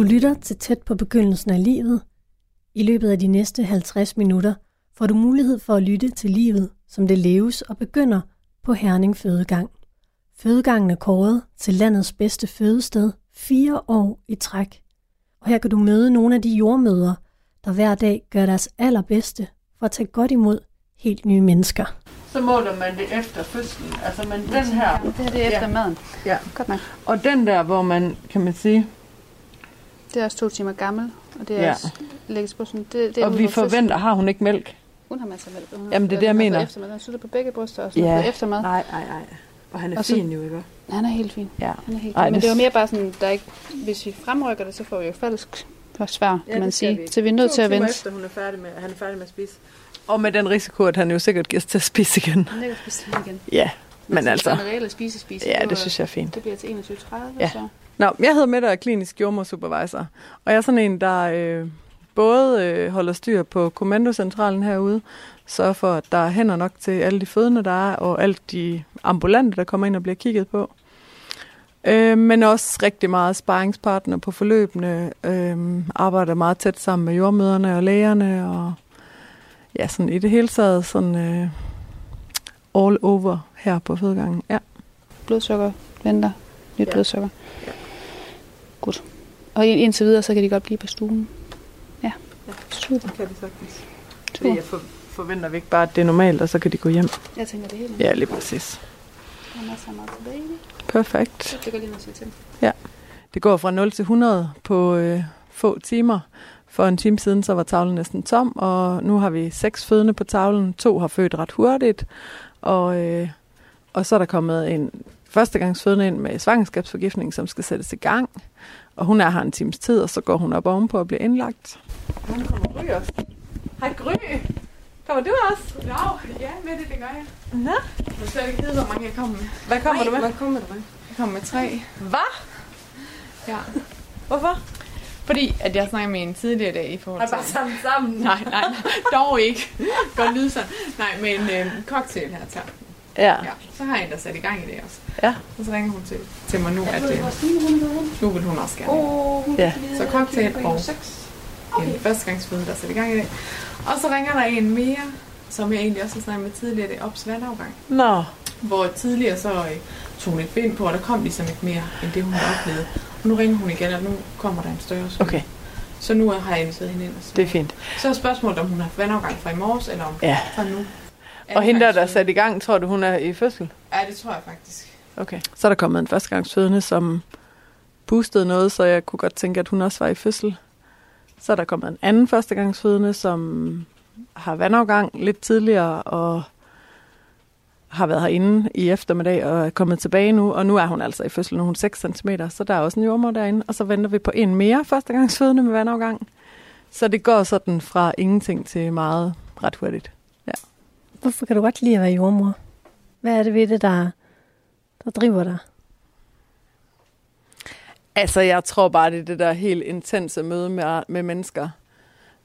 Du lytter til tæt på begyndelsen af livet. I løbet af de næste 50 minutter får du mulighed for at lytte til livet, som det leves og begynder på Herning Fødegang. Fødegangen er kåret til landets bedste fødested fire år i træk. Og her kan du møde nogle af de jordmøder, der hver dag gør deres allerbedste for at tage godt imod helt nye mennesker. Så måler man det efter fødslen. Altså, men den her... Det her det er efter Ja. maden. Ja. Godt nok. Og den der, hvor man, kan man sige... Det er også to timer gammel, og det er Ja. ja. også lægges på sådan... Det, det er Og vi forventer, har hun ikke mælk? Hun har masser af mælk. Hun Jamen, det er det, jeg mener. Eftermad. Den slutter på begge bryster og sådan Ja. eftermad. Nej, nej, nej. Og han er Og så- fin jo, ikke? Han er helt fin. Ja. Han er helt Ej, fin. Men det- det var mere bare sådan, der er ikke, hvis vi fremrykker det, så får vi jo falsk for svær, kan man sige. Så vi er nødt til at vente. efter hun er færdig med, han er færdig med at spise. Og med den risiko, at han jo sikkert giver sig til at spise igen. Han lægger spise igen. Men, Ja, men så altså... Den reelle spise spise. Ja, det synes jeg er fint. Det bliver til 21.30, Ja. så. Nå, jeg hedder Mette og er klinisk jordmorsupervisor. Og jeg er sådan en, der øh, både øh, holder styr på kommandocentralen herude, sørger for, at der er hænder nok til alle de fødende, der er, og alt de ambulante, der kommer ind og bliver kigget på. Øh, men også rigtig meget sparringspartner på forløbene. Øh, arbejder meget tæt sammen med jordmøderne og lægerne, og ja, sådan i det hele taget sådan øh, all over her på fødegangen. Ja. Blodsukker venter. Nyt Ja. blodsukker. Godt. Og ind- indtil videre, så kan de godt blive på stuen. Ja. Ja. Super. kan det sagtens. Super. jeg for, forventer vi ikke bare, at det er normalt, og så kan de gå hjem. Jeg tænker det hele. Ja, lige præcis. Der er masser af mad til baby. Perfekt. Det går lige noget til. Det går fra 0 til 100 på øh, få timer. For en time siden, så var tavlen næsten tom, og nu har vi seks fødende på tavlen. To har født ret hurtigt, og, øh, og så er der kommet en førstegangsfødende ind med svangerskabsforgiftning, som skal sættes i gang. Og hun er her en times tid, og så går hun op ovenpå og bliver indlagt. Hun kommer Gry også. Hej Gry! Kommer du også? Nå, ja, med det, det gør jeg. Nå. Vil slet ikke vide, hvor mange jeg kommer med. Hvad kommer du med? Hvad kommer du med? Jeg kommer med tre. Hvad? Ja. Hvorfor? Fordi, at jeg snakkede med en tidligere dag i forhold til... sammen sammen. Nej, nej, nej, dog ikke. Godt lyde sådan. Nej, men øh, cocktail her aften. Ja. Ja, så har jeg en, der sat i gang i det også. Ja. Og så ringer hun til, til mig nu, at øh, nu vil hun også gerne. Oh, Ja. Så cocktail og en førstegangsføde, der er sat i gang i det. Og så ringer der en mere, som jeg egentlig også har snakket med tidligere, det er ops vandafgang. Nå. Hvor tidligere så øh, tog hun et bind på, og der kom ligesom ikke mere, end det hun havde oplevet. Og nu ringer hun igen, og nu kommer der en større skud. Okay, Så nu har jeg inviteret hende ind. Og så. det er fint. så er spørgsmålet, om hun har vandafgang fra i morges, eller om Ja. fra nu. Og hende der, der er sat i gang, tror du, hun er i fødsel? Ja, det tror jeg faktisk. Okay. Så er der kommet en førstegangsfødende, som boostede noget, så jeg kunne godt tænke, at hun også var i fødsel. Så er der kommet en anden førstegangsfødende, som har vandafgang lidt tidligere, og har været herinde i eftermiddag og er kommet tilbage nu, og nu er hun altså i fødsel, nu er hun 6 cm, så der er også en jordmor derinde, og så venter vi på en mere førstegangsfødende med vandafgang. Så det går sådan fra ingenting til meget ret hurtigt. Hvorfor kan du godt lide at være jordmor? Hvad er det ved det, der, der driver dig? Altså, jeg tror bare, det er det der helt intense møde med, med mennesker.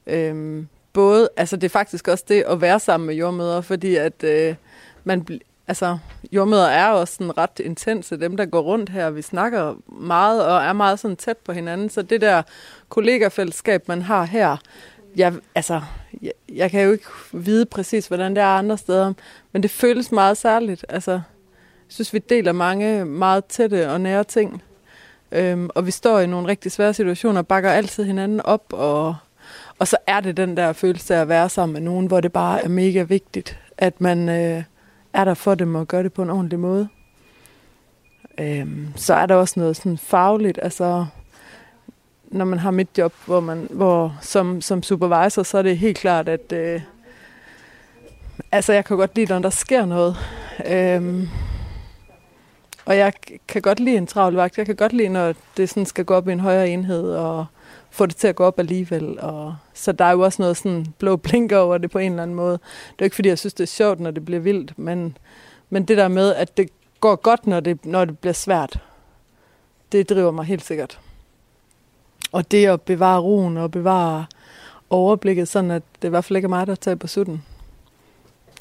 Øhm, både, altså det er faktisk også det at være sammen med jordmøder, fordi at øh, man, altså jordmøder er også sådan ret intense, dem der går rundt her, vi snakker meget og er meget sådan tæt på hinanden, så det der kollegafællesskab, man har her, jeg, altså, jeg, jeg kan jo ikke vide præcis, hvordan det er andre steder, men det føles meget særligt. Altså, jeg synes, vi deler mange meget tætte og nære ting. Øhm, og vi står i nogle rigtig svære situationer og bakker altid hinanden op. Og, og så er det den der følelse af at være sammen med nogen, hvor det bare er mega vigtigt, at man øh, er der for dem og gør det på en ordentlig måde. Øhm, så er der også noget sådan fagligt, altså når man har mit job, hvor man, hvor som, som supervisor, så er det helt klart, at øh, altså jeg kan godt lide, når der sker noget. Øhm, og jeg kan godt lide en travl vagt. Jeg kan godt lide, når det sådan skal gå op i en højere enhed, og få det til at gå op alligevel. Og, så der er jo også noget sådan blå blink over det på en eller anden måde. Det er jo ikke, fordi jeg synes, det er sjovt, når det bliver vildt, men, men det der med, at det går godt, når det, når det bliver svært, det driver mig helt sikkert. Og det at bevare roen og bevare overblikket, sådan at det i hvert fald ikke er mig, der tager på sutten.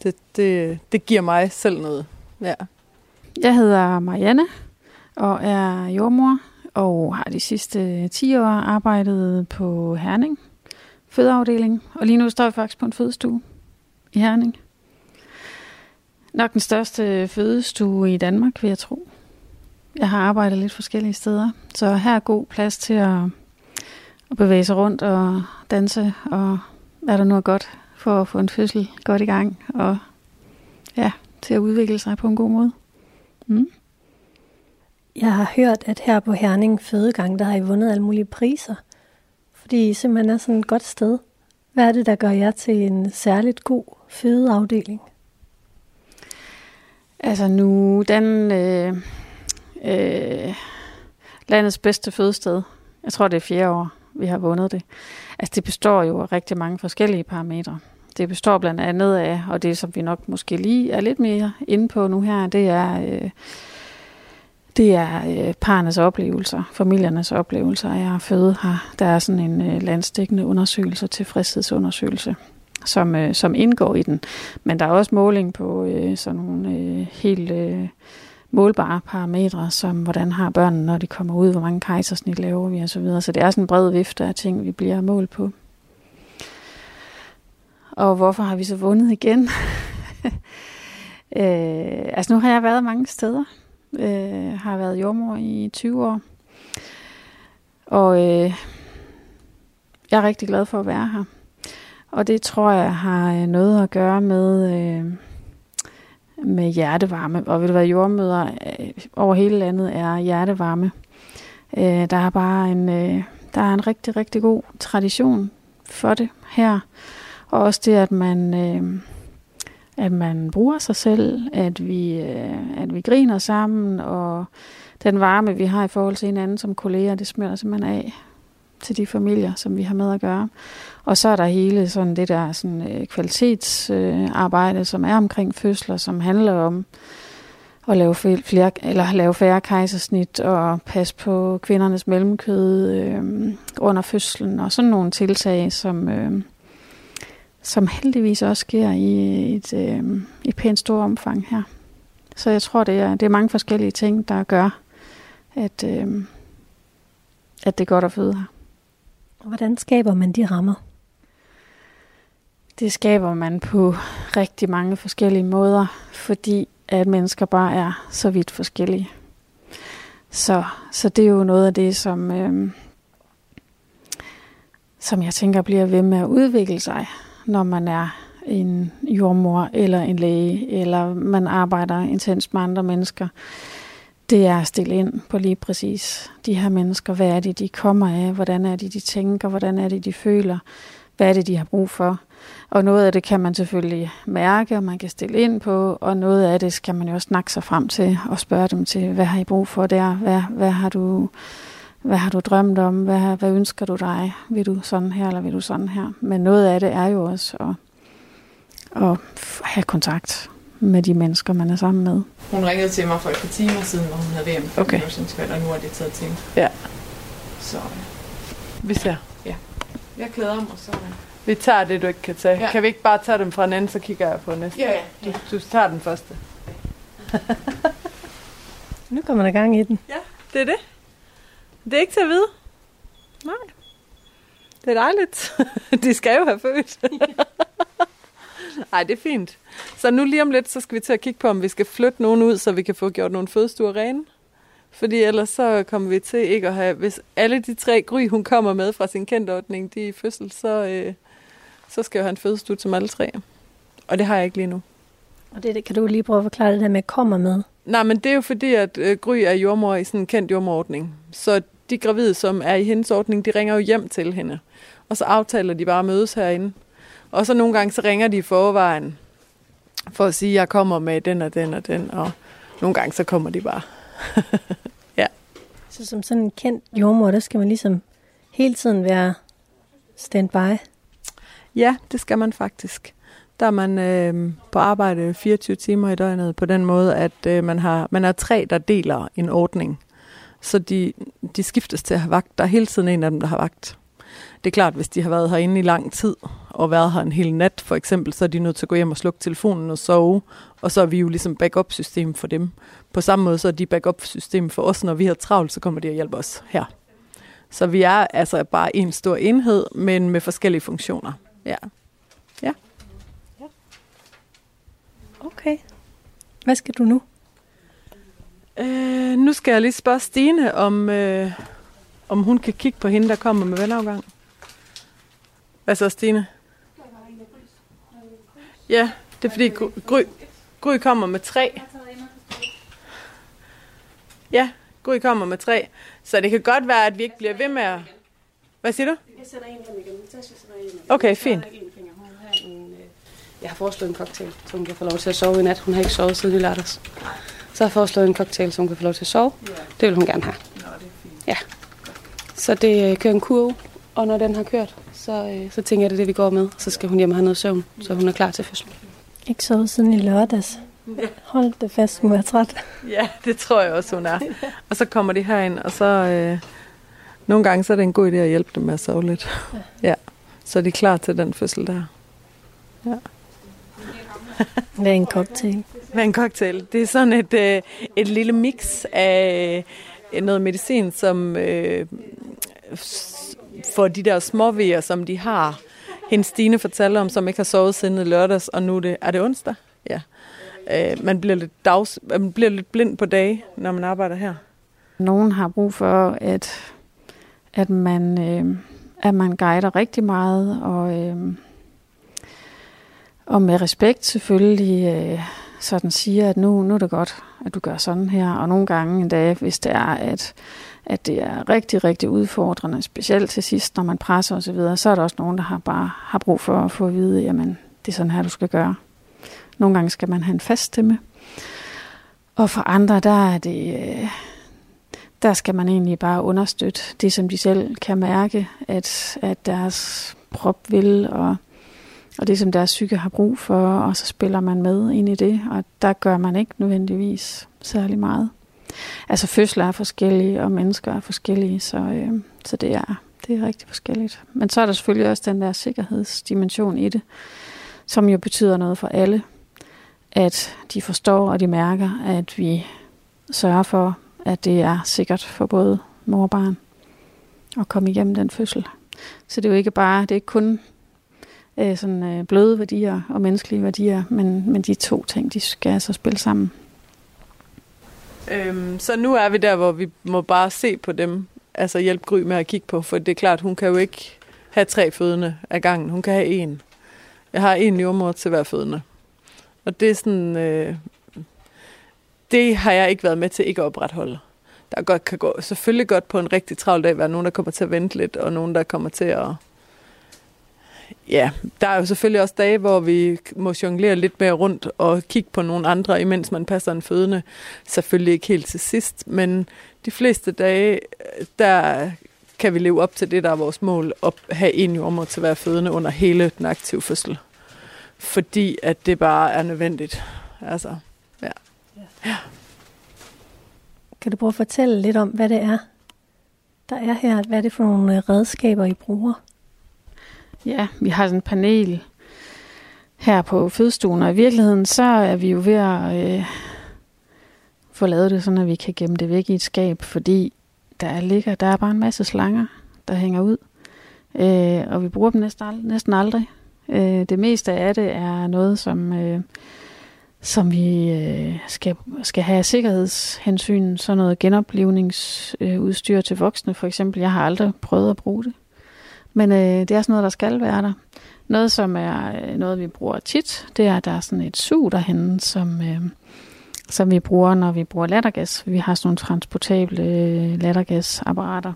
Det, det, det giver mig selv noget. Ja. Jeg hedder Marianne og er jordmor og har de sidste 10 år arbejdet på Herning fødeafdeling, og lige nu står jeg faktisk på en fødestue i Herning. Nok den største fødestue i Danmark, vil jeg tro. Jeg har arbejdet lidt forskellige steder, så her er god plads til at, at bevæge sig rundt og danse, og hvad der nu er godt for at få en fødsel godt i gang, og ja, til at udvikle sig på en god måde. Mm. Jeg har hørt, at her på Herning Fødegang, der har I vundet alle mulige priser, fordi I simpelthen er sådan et godt sted. Hvad er det, der gør jer til en særligt god fødeafdeling? Altså nu, den øh, øh, landets bedste fødested, jeg tror det er fjerde år, vi har vundet det. Altså det består jo af rigtig mange forskellige parametre. Det består blandt andet af, og det som vi nok måske lige er lidt mere inde på nu her, det er, øh, det er øh, parernes oplevelser, familiernes oplevelser af at føde her. Der er sådan en øh, landstækkende undersøgelse, tilfredshedsundersøgelse, som, øh, som indgår i den. Men der er også måling på øh, sådan nogle øh, helt øh, målbare parametre, som hvordan har børnene, når de kommer ud, hvor mange kejsersnit laver vi osv. Så, videre. så det er sådan en bred vifte af ting, vi bliver målt på. Og hvorfor har vi så vundet igen? øh, altså nu har jeg været mange steder. Øh, har været jordmor i 20 år. Og øh, jeg er rigtig glad for at være her. Og det tror jeg har øh, noget at gøre med, øh, med hjertevarme. Og vil du være jordmøder øh, over hele landet er hjertevarme. Øh, der er bare en, øh, der er en rigtig, rigtig god tradition for det her. Og også det, at man, øh, at man bruger sig selv, at vi, øh, at vi griner sammen, og den varme, vi har i forhold til hinanden som kolleger, det smelter simpelthen af til de familier, som vi har med at gøre. Og så er der hele sådan det der sådan, øh, kvalitetsarbejde, øh, som er omkring fødsler, som handler om at lave, flere, eller lave færre kejsersnit og passe på kvindernes mellemkød øh, under fødslen og sådan nogle tiltag, som, øh, som heldigvis også sker i et, øh, et pænt stort omfang her. Så jeg tror, det er, det er mange forskellige ting, der gør, at, øh, at det er godt at føde her. Hvordan skaber man de rammer? Det skaber man på rigtig mange forskellige måder, fordi at mennesker bare er så vidt forskellige. Så, så det er jo noget af det, som, øh, som jeg tænker bliver ved med at udvikle sig når man er en jordmor eller en læge, eller man arbejder intens med andre mennesker, det er at stille ind på lige præcis de her mennesker. Hvad er det, de kommer af? Hvordan er det, de tænker? Hvordan er det, de føler? Hvad er det, de har brug for? Og noget af det kan man selvfølgelig mærke, og man kan stille ind på, og noget af det skal man jo også snakke sig frem til og spørge dem til, hvad har I brug for der? Hvad, hvad har du hvad har du drømt om? Hvad, hvad ønsker du dig? Vil du sådan her, eller vil du sådan her? Men noget af det er jo også at, at have kontakt med de mennesker, man er sammen med. Hun ringede til mig for et par timer siden, hvor hun havde VM for okay. og nu har det taget til. Ja. Så vi ser. Ja. Jeg klæder mig, så... Vi tager det, du ikke kan tage. Ja. Kan vi ikke bare tage dem fra en anden, så kigger jeg på næste? Ja, ja. ja. Du, du tager den første. nu kommer der gang i den. Ja, det er det. Det er ikke til at vide. Nej. Det er dejligt. De skal jo have født. Nej, det er fint. Så nu lige om lidt, så skal vi til at kigge på, om vi skal flytte nogen ud, så vi kan få gjort nogle fødestuer rene. Fordi ellers så kommer vi til ikke at have... Hvis alle de tre gry, hun kommer med fra sin kendtordning, de er i fødsel, så, øh, så skal jeg have en fødestue som alle tre. Og det har jeg ikke lige nu. Og det, kan du lige prøve at forklare det der med kommer med? Nej, men det er jo fordi, at øh, Gry er jordmor i sådan en kendt jordmorordning. Så de gravide, som er i hendes ordning, de ringer jo hjem til hende. Og så aftaler de bare at mødes herinde. Og så nogle gange, så ringer de i forvejen for at sige, at jeg kommer med den og den og den. Og nogle gange, så kommer de bare. ja. Så som sådan en kendt jordmor, der skal man ligesom hele tiden være standby? Ja, det skal man faktisk. Der er man øh, på arbejde 24 timer i døgnet på den måde, at øh, man, har, man er tre, der deler en ordning. Så de, de skiftes til at have vagt. Der er hele tiden en af dem, der har vagt. Det er klart, hvis de har været herinde i lang tid, og været her en hel nat for eksempel, så er de nødt til at gå hjem og slukke telefonen og sove, og så er vi jo ligesom backup-system for dem. På samme måde så er de backup-system for os, når vi har travlt, så kommer de og hjælper os her. Så vi er altså bare en stor enhed, men med forskellige funktioner. Ja. Ja. Okay. Hvad skal du nu? Øh, nu skal jeg lige spørge Stine, om, øh, om hun kan kigge på hende, der kommer med vandafgang. Hvad så, Stine? Ja, det er fordi Gry, Gry, kommer med tre. Ja, Gry kommer med tre. Så det kan godt være, at vi ikke bliver ved med at... Hvad siger du? Jeg sætter en hjem igen. Natasha sætter en igen. Okay, fint. Er øh, Jeg har foreslået en cocktail, så hun kan få lov til at sove i nat. Hun har ikke sovet siden i lørdags. Så har jeg foreslået en cocktail, så hun kan få lov til at sove. Det vil hun gerne have. Ja. Så det øh, kører en kurve, og når den har kørt, så, øh, så tænker jeg, det er det, vi går med. Så skal hun hjem og have noget søvn, så hun er klar til fødsel. Ikke sovet siden i lørdags. Hold det fast, hun er træt. Ja, det tror jeg også, hun er. Og så kommer de herind, og så... Øh, nogle gange så er det en god idé at hjælpe dem med at sove lidt. Ja. ja. Så er de klar til den fødsel der. Ja. Hvad er en cocktail? Hvad er en cocktail? Det er sådan et, øh, et lille mix af øh, noget medicin, som øh, for de der småvejer, som de har. Hendes Stine fortalte om, som ikke har sovet siden lørdags, og nu er det, er det onsdag? Ja. Øh, man, bliver lidt dags, man bliver lidt blind på dage, når man arbejder her. Nogen har brug for, at, at, man, øh, at man guider rigtig meget, og, øh, og med respekt selvfølgelig øh, sådan siger, at nu, nu er det godt, at du gør sådan her. Og nogle gange endda, hvis det er, at, at det er rigtig, rigtig udfordrende, specielt til sidst, når man presser osv., så, videre, så er der også nogen, der har bare har brug for at få at vide, jamen, det er sådan her, du skal gøre. Nogle gange skal man have en fast stemme. Og for andre, der er det... Øh, der skal man egentlig bare understøtte det, som de selv kan mærke, at, at deres prop vil, og, og det, som deres psyke har brug for, og så spiller man med ind i det, og der gør man ikke nødvendigvis særlig meget. Altså fødsler er forskellige, og mennesker er forskellige, så, øh, så det, er, det er rigtig forskelligt. Men så er der selvfølgelig også den der sikkerhedsdimension i det, som jo betyder noget for alle, at de forstår og de mærker, at vi sørger for, at det er sikkert for både mor og barn at komme igennem den fødsel. Så det er jo ikke bare, det er ikke kun øh, sådan øh, bløde værdier og menneskelige værdier, men, men de to ting, de skal altså spille sammen. Øhm, så nu er vi der, hvor vi må bare se på dem, altså hjælpe Gry med at kigge på, for det er klart, hun kan jo ikke have tre fødende ad gangen. Hun kan have en. Jeg har en jordmor til hver fødende. Og det er sådan, øh, det har jeg ikke været med til ikke at opretholde. Der godt kan gå, selvfølgelig godt på en rigtig travl dag være nogen, der kommer til at vente lidt, og nogen, der kommer til at... Ja, der er jo selvfølgelig også dage, hvor vi må jonglere lidt mere rundt og kigge på nogle andre, imens man passer en fødende. Selvfølgelig ikke helt til sidst, men de fleste dage, der kan vi leve op til det, der er vores mål, at have en jordmor til være fødende under hele den aktive fødsel. Fordi at det bare er nødvendigt. Altså, ja. ja. Kan du prøve at fortælle lidt om, hvad det er, der er her? Hvad er det for nogle øh, redskaber, I bruger? Ja, vi har sådan en panel her på fødestuen, og i virkeligheden så er vi jo ved at øh, få lavet det sådan, at vi kan gemme det væk i et skab, fordi der ligger, der er bare en masse slanger, der hænger ud, øh, og vi bruger dem næsten, ald- næsten aldrig. Øh, det meste af det er noget, som, øh, som vi øh, skal, skal have sikkerhedshensyn, sådan noget genoplevningsudstyr til voksne for eksempel. Jeg har aldrig prøvet at bruge det. Men øh, det er sådan noget, der skal være der. Noget, som er øh, noget, vi bruger tit, det er, at der er sådan et sug derhen, som, øh, som vi bruger, når vi bruger lattergas. Vi har sådan nogle transportable øh, lattergasapparater,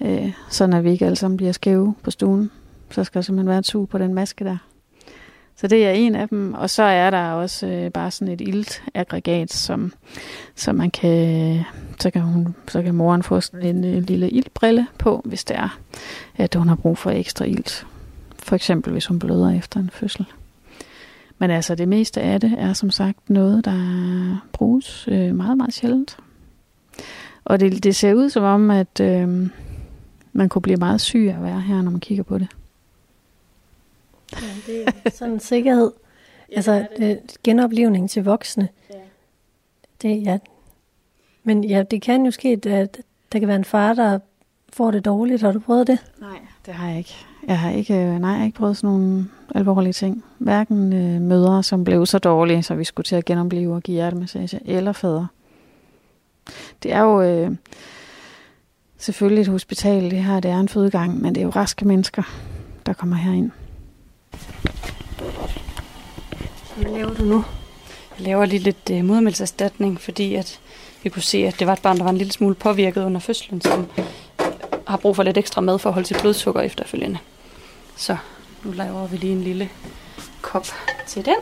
øh, så når vi ikke alle sammen bliver skæve på stuen. Så skal der simpelthen være et sug på den maske der. Så det er en af dem. Og så er der også øh, bare sådan et iltaggregat, som, som man kan, så kan, hun, så kan moren få sådan en øh, lille iltbrille på, hvis det er, at hun har brug for ekstra ilt. For eksempel hvis hun bløder efter en fødsel. Men altså det meste af det er som sagt noget, der bruges øh, meget, meget sjældent. Og det, det ser ud som om, at, øh, man kunne blive meget syg af at være her, når man kigger på det. Ja, det er sådan en sikkerhed. ja, altså det. genoplevning til voksne. Ja. Det, ja. Men ja, det kan jo ske, at der kan være en far, der får det dårligt. Har du prøvet det? Nej, det har jeg ikke. Jeg har ikke, øh, nej, jeg har ikke prøvet sådan nogle alvorlige ting. Hverken øh, mødre, som blev så dårlige, så vi skulle til at genopleve og give hjertemassage, eller fædre. Det er jo øh, selvfølgelig et hospital, det her, det er en fødegang, men det er jo raske mennesker, der kommer herind. Hvad laver du nu? Jeg laver lige lidt øh, modermælserstatning, fordi at vi kunne se, at det var et barn, der var en lille smule påvirket under fødslen, som har brug for lidt ekstra mad for at holde sit blodsukker efterfølgende. Så nu laver vi lige en lille kop til den.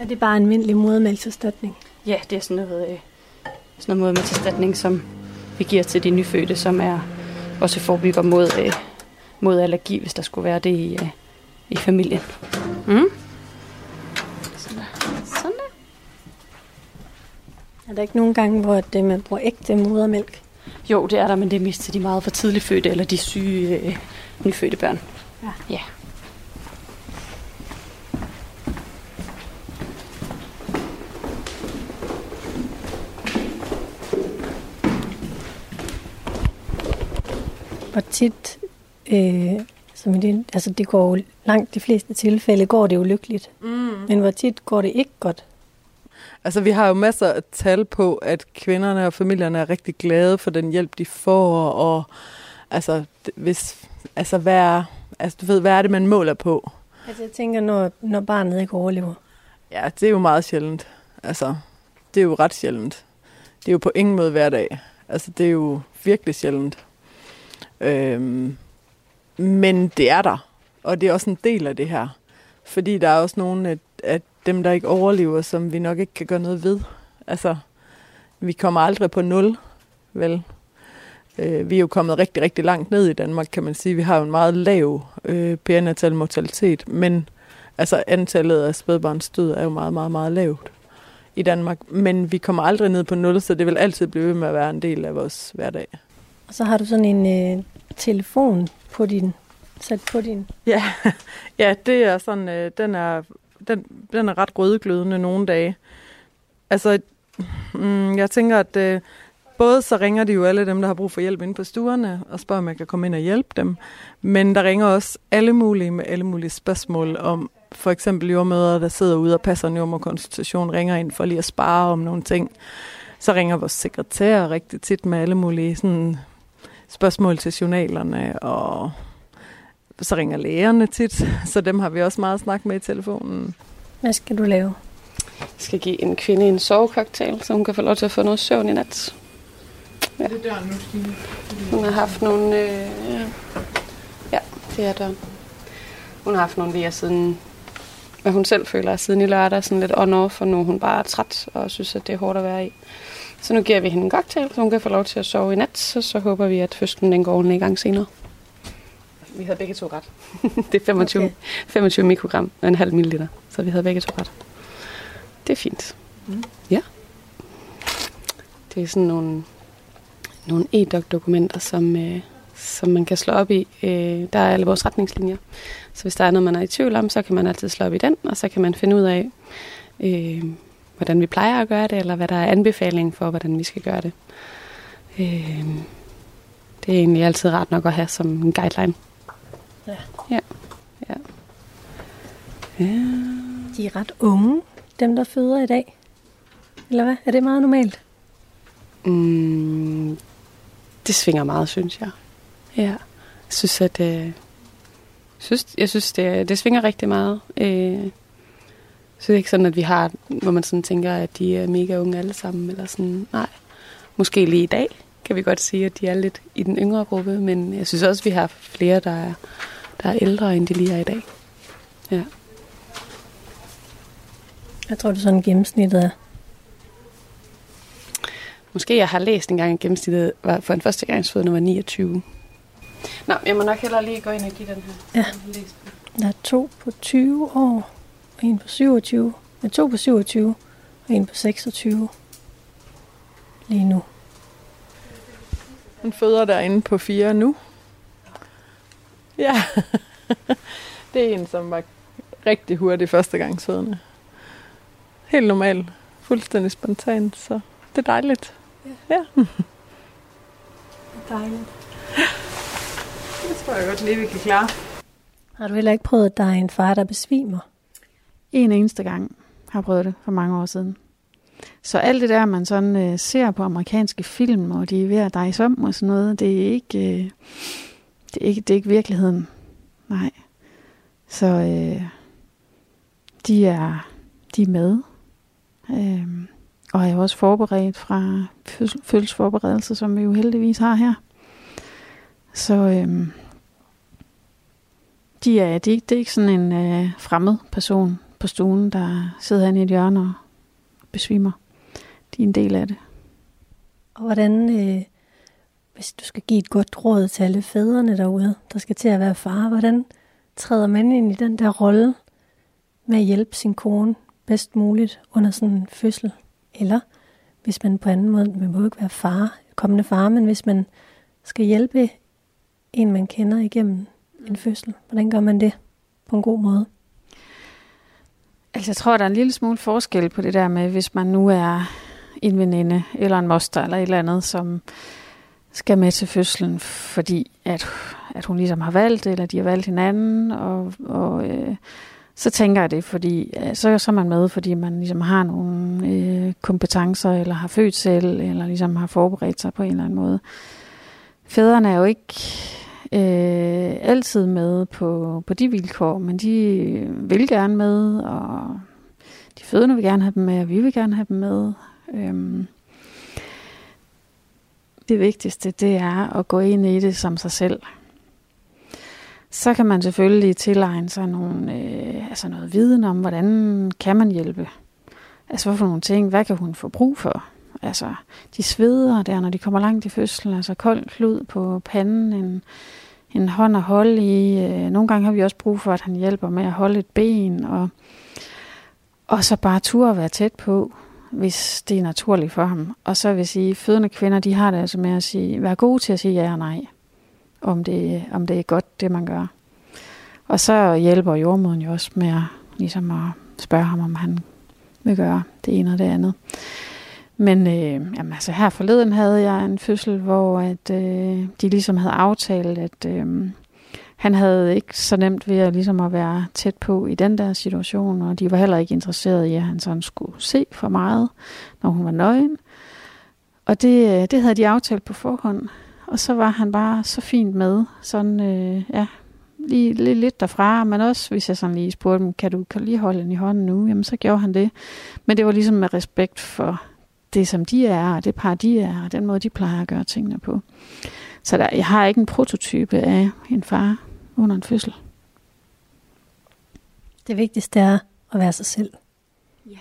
Er det bare en almindelig modermælkserstatning? Ja, det er sådan noget, øh, sådan noget modermælkserstatning, som vi giver til de nyfødte, som er også forebygger mod, øh, mod allergi, hvis der skulle være det i, øh, i familien. Mm. Sådan der. Er der ikke nogen gange, hvor det, man bruger ægte modermælk? Jo, det er der, men det er mest til de meget for tidligt fødte, eller de syge øh, nyfødte børn. Ja. ja. Hvor tit, øh, som det, altså det går jo langt de fleste tilfælde, går det jo lykkeligt. Mm. Men hvor tit går det ikke godt? Altså, vi har jo masser af tal på, at kvinderne og familierne er rigtig glade for den hjælp, de får, og altså, hvis, altså, hvad er, altså, du ved, hvad er det, man måler på? Altså, jeg tænker, når, når barnet ikke overlever. Ja, det er jo meget sjældent. Altså, det er jo ret sjældent. Det er jo på ingen måde hverdag. Altså, det er jo virkelig sjældent. Øhm, men det er der, og det er også en del af det her. Fordi der er også nogle af, af dem, der ikke overlever, som vi nok ikke kan gøre noget ved. Altså, vi kommer aldrig på nul, vel? Øh, vi er jo kommet rigtig, rigtig langt ned i Danmark, kan man sige. Vi har jo en meget lav øh, perinatal mortalitet, men altså antallet af spædbarnsdød er jo meget, meget, meget lavt i Danmark. Men vi kommer aldrig ned på nul, så det vil altid blive ved med at være en del af vores hverdag. Og så har du sådan en øh, telefon på din, sat på din... Ja, ja det er sådan, øh, den, er, den, den er ret rødglødende nogle dage. Altså, mm, jeg tænker, at øh, både så ringer de jo alle dem, der har brug for hjælp inde på stuerne, og spørger, om jeg kan komme ind og hjælpe dem. Men der ringer også alle mulige med alle mulige spørgsmål om, for eksempel jordmøder, der sidder ude og passer en jordmorkonsultation, ringer ind for lige at spare om nogle ting. Så ringer vores sekretær rigtig tit med alle mulige sådan, spørgsmål til journalerne, og så ringer lægerne tit, så dem har vi også meget snakket med i telefonen. Hvad skal du lave? Jeg skal give en kvinde en sovecocktail, så hun kan få lov til at få noget søvn i nat. Ja. Det er døren nu, Stine. Hun har haft nogle... Øh, ja, det er døren. Hun har haft nogle vejer siden... Hvad hun selv føler siden i lørdag, sådan lidt on-off, og nu er hun bare træt og synes, at det er hårdt at være i. Så nu giver vi hende en cocktail, så hun kan få lov til at sove i nat, så, så håber vi, at fødslen den går ordentligt i gang senere. Vi havde begge to ret. det er 25, okay. 25 mikrogram og en halv milliliter, så vi havde begge to ret. Det er fint. Mm. Ja. Det er sådan nogle, nogle e-doc-dokumenter, som, øh, som man kan slå op i. Øh, der er alle vores retningslinjer. Så hvis der er noget, man er i tvivl om, så kan man altid slå op i den, og så kan man finde ud af, øh, hvordan vi plejer at gøre det, eller hvad der er anbefaling for, hvordan vi skal gøre det. Øh, det er egentlig altid rart nok at have som en guideline. Ja. Ja. ja. ja. De er ret unge, dem der føder i dag. Eller hvad? Er det meget normalt? Mm, det svinger meget, synes jeg. Ja. Jeg synes, at... Øh, synes, jeg synes, det, det svinger rigtig meget. Øh, så det er ikke sådan, at vi har, hvor man sådan tænker, at de er mega unge alle sammen, eller sådan, nej. Måske lige i dag kan vi godt sige, at de er lidt i den yngre gruppe, men jeg synes også, at vi har flere, der er, der er ældre, end de lige er i dag. Ja. Jeg tror, du sådan gennemsnittet er? Måske jeg har læst en gang, at gennemsnittet var for en førstegangsfødende var 29. Nå, jeg må nok hellere lige gå ind og give den her. Ja. Der er to på 20 år, og en på 27. Men to på 27, En på 26 lige nu. Hun føder derinde på fire nu. Ja, det er en, som var rigtig hurtig førstegangsfødende. Helt normalt. Fuldstændig spontant, så det er dejligt. Ja. ja. Dejligt. Det tror jeg godt lige, vi kan klare. Har du heller ikke prøvet, at der er en far, der besvimer? En eneste gang har prøvet det for mange år siden. Så alt det der, man sådan øh, ser på amerikanske film, og de er ved at dejse om og sådan noget, det er ikke, øh, det er ikke, det er ikke virkeligheden. Nej. Så øh, de, er, de er med. Øh, og er jo også forberedt fra fødselsforberedelse, som vi jo heldigvis har her. Så øh, de er, de, det er ikke sådan en øh, fremmed person på stuen, der sidder han i et hjørne og besvimer. De er en del af det. Og hvordan, øh, hvis du skal give et godt råd til alle fædrene derude, der skal til at være far, hvordan træder man ind i den der rolle med at hjælpe sin kone bedst muligt under sådan en fødsel? Eller hvis man på anden måde, man må ikke være far, kommende far, men hvis man skal hjælpe en, man kender igennem en fødsel, hvordan gør man det på en god måde? Altså, jeg tror, der er en lille smule forskel på det der med, hvis man nu er en veninde eller en moster eller et eller andet, som skal med til fødslen, fordi at, at hun ligesom har valgt det, eller de har valgt hinanden, og, og øh, så tænker jeg det, fordi så, så er man med, fordi man ligesom har nogle øh, kompetencer, eller har født selv, eller ligesom har forberedt sig på en eller anden måde. Fædrene er jo ikke øh, altid med på, på de vilkår, men de vil gerne med, og de fødende vil gerne have dem med, og vi vil gerne have dem med. Øhm, det vigtigste, det er at gå ind i det som sig selv. Så kan man selvfølgelig tilegne sig nogle, øh, altså noget viden om, hvordan kan man hjælpe. Altså, hvorfor nogle ting, hvad kan hun få brug for? Altså, de sveder der, når de kommer langt i fødslen, altså kold klud på panden, en, en hånd at holde i. Øh, nogle gange har vi også brug for, at han hjælper med at holde et ben, og, og så bare turde at være tæt på, hvis det er naturligt for ham. Og så vil jeg sige, fødende kvinder, de har det altså med at sige, være gode til at sige ja og nej om det, om det er godt, det man gør. Og så hjælper jordmoden jo også med at, ligesom at spørge ham, om han vil gøre det ene og det andet. Men øh, jamen, altså her forleden havde jeg en fødsel, hvor at, øh, de ligesom havde aftalt, at øh, han havde ikke så nemt ved at, ligesom at være tæt på i den der situation, og de var heller ikke interesseret i, at han sådan skulle se for meget, når hun var nøgen. Og det, øh, det havde de aftalt på forhånd. Og så var han bare så fint med, sådan, øh, ja, lige, lige lidt derfra, men også hvis jeg sådan lige spurgte dem, kan du, kan du lige holde den i hånden nu? Jamen, så gjorde han det. Men det var ligesom med respekt for det, som de er, og det par, de er, og den måde, de plejer at gøre tingene på. Så der, jeg har ikke en prototype af en far under en fødsel. Det vigtigste er at være sig selv. Ja.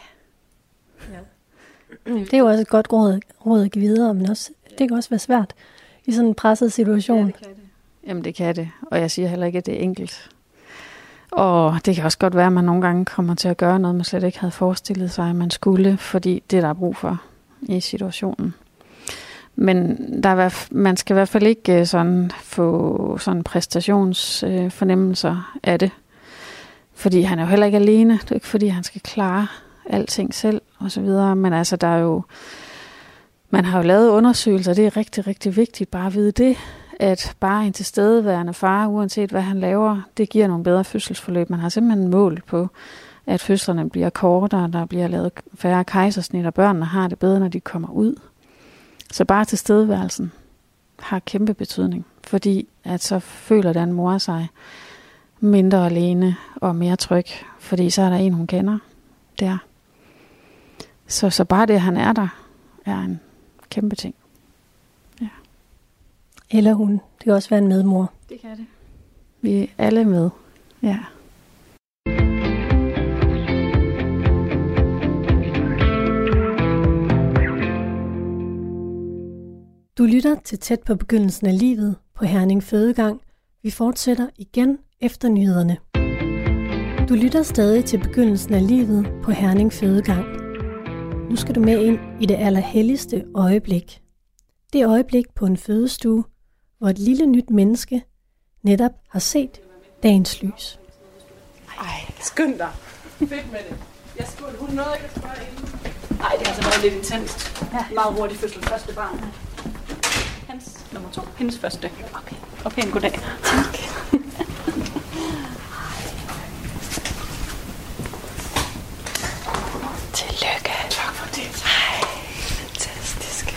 ja. Det er jo også et godt råd, råd at give videre, men også, det kan også være svært i sådan en presset situation. Ja, det kan det. Jamen det kan det, og jeg siger heller ikke, at det er enkelt. Og det kan også godt være, at man nogle gange kommer til at gøre noget, man slet ikke havde forestillet sig, at man skulle, fordi det der er brug for i situationen. Men der er, man skal i hvert fald ikke øh, sådan få sådan præstationsfornemmelser øh, af det. Fordi han er jo heller ikke alene. Det er ikke fordi, han skal klare alting selv og så videre. Men altså, der er jo man har jo lavet undersøgelser, det er rigtig, rigtig vigtigt bare at vide det, at bare en tilstedeværende far, uanset hvad han laver, det giver nogle bedre fødselsforløb. Man har simpelthen mål på, at fødslerne bliver kortere, der bliver lavet færre kejsersnit, og børnene har det bedre, når de kommer ud. Så bare tilstedeværelsen har kæmpe betydning, fordi at så føler den mor sig mindre alene og mere tryg, fordi så er der en, hun kender der. Så, så bare det, han er der, er en kæmpe ting. Ja. Eller hun. Det kan også være en medmor. Det kan det. Vi er alle med. Ja. Du lytter til tæt på begyndelsen af livet på Herning Fødegang. Vi fortsætter igen efter nyhederne. Du lytter stadig til begyndelsen af livet på Herning Fødegang. Nu skal du med ind i det allerhelligste øjeblik. Det øjeblik på en fødestue, hvor et lille nyt menneske netop har set dagens lys. Ej, skynd dig. Fedt med det. Jeg spurgte, hun nåede ikke at spørge inden. Nej, det har altså været lidt intenst. Ja. Meget hurtigt fødsel. Første barn. Nummer to. Hendes første. Okay. Og pæn goddag. Tak. Tillykke. Tak for det. Ej, fantastisk.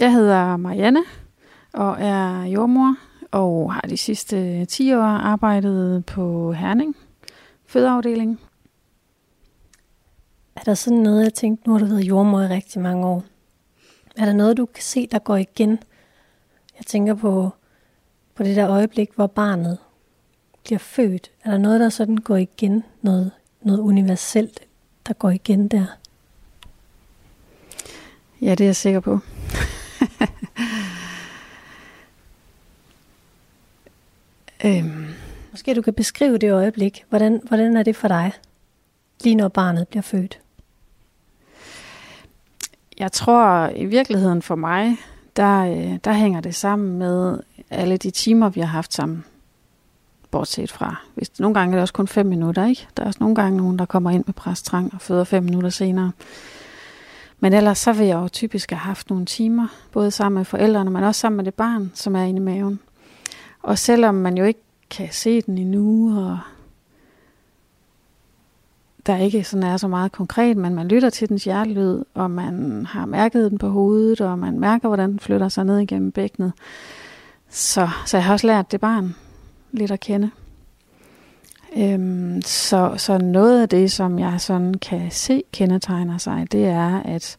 Jeg hedder Marianne og er jordmor og har de sidste 10 år arbejdet på Herning fødeafdeling. Er der sådan noget, jeg tænkte, nu har du været jordmor i rigtig mange år. Er der noget, du kan se, der går igen? Jeg tænker på, på det der øjeblik, hvor barnet bliver født. Er der noget, der sådan går igen? Noget, noget universelt, der går igen der? Ja, det er jeg sikker på. Øhm, Måske du kan beskrive det øjeblik. Hvordan, hvordan er det for dig, lige når barnet bliver født? jeg tror i virkeligheden for mig, der, øh, der hænger det sammen med alle de timer, vi har haft sammen. Bortset fra, hvis nogle gange er det også kun fem minutter, ikke? Der er også nogle gange nogen, der kommer ind med præstrang og føder fem minutter senere. Men ellers så vil jeg jo typisk have haft nogle timer, både sammen med forældrene, men også sammen med det barn, som er inde i maven. Og selvom man jo ikke kan se den endnu, og der ikke sådan er så meget konkret, men man lytter til dens hjertelyd, og man har mærket den på hovedet, og man mærker, hvordan den flytter sig ned igennem bækkenet. Så, så jeg har også lært det barn lidt at kende. Øhm, så, så noget af det, som jeg sådan kan se kendetegner sig, det er, at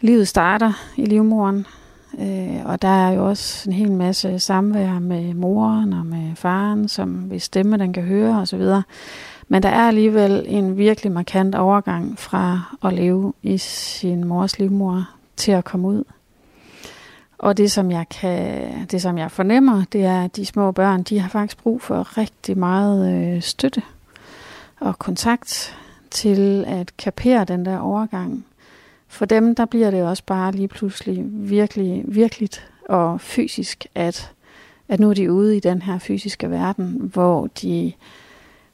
livet starter i livmoren, øh, og der er jo også en hel masse samvær med moren og med faren, som hvis stemme den kan høre osv., men der er alligevel en virkelig markant overgang fra at leve i sin mors livmor til at komme ud. Og det som jeg kan, det som jeg fornemmer, det er, at de små børn, de har faktisk brug for rigtig meget øh, støtte og kontakt til at kapere den der overgang. For dem, der bliver det også bare lige pludselig virkelig, virkelig og fysisk, at, at nu er de ude i den her fysiske verden, hvor de i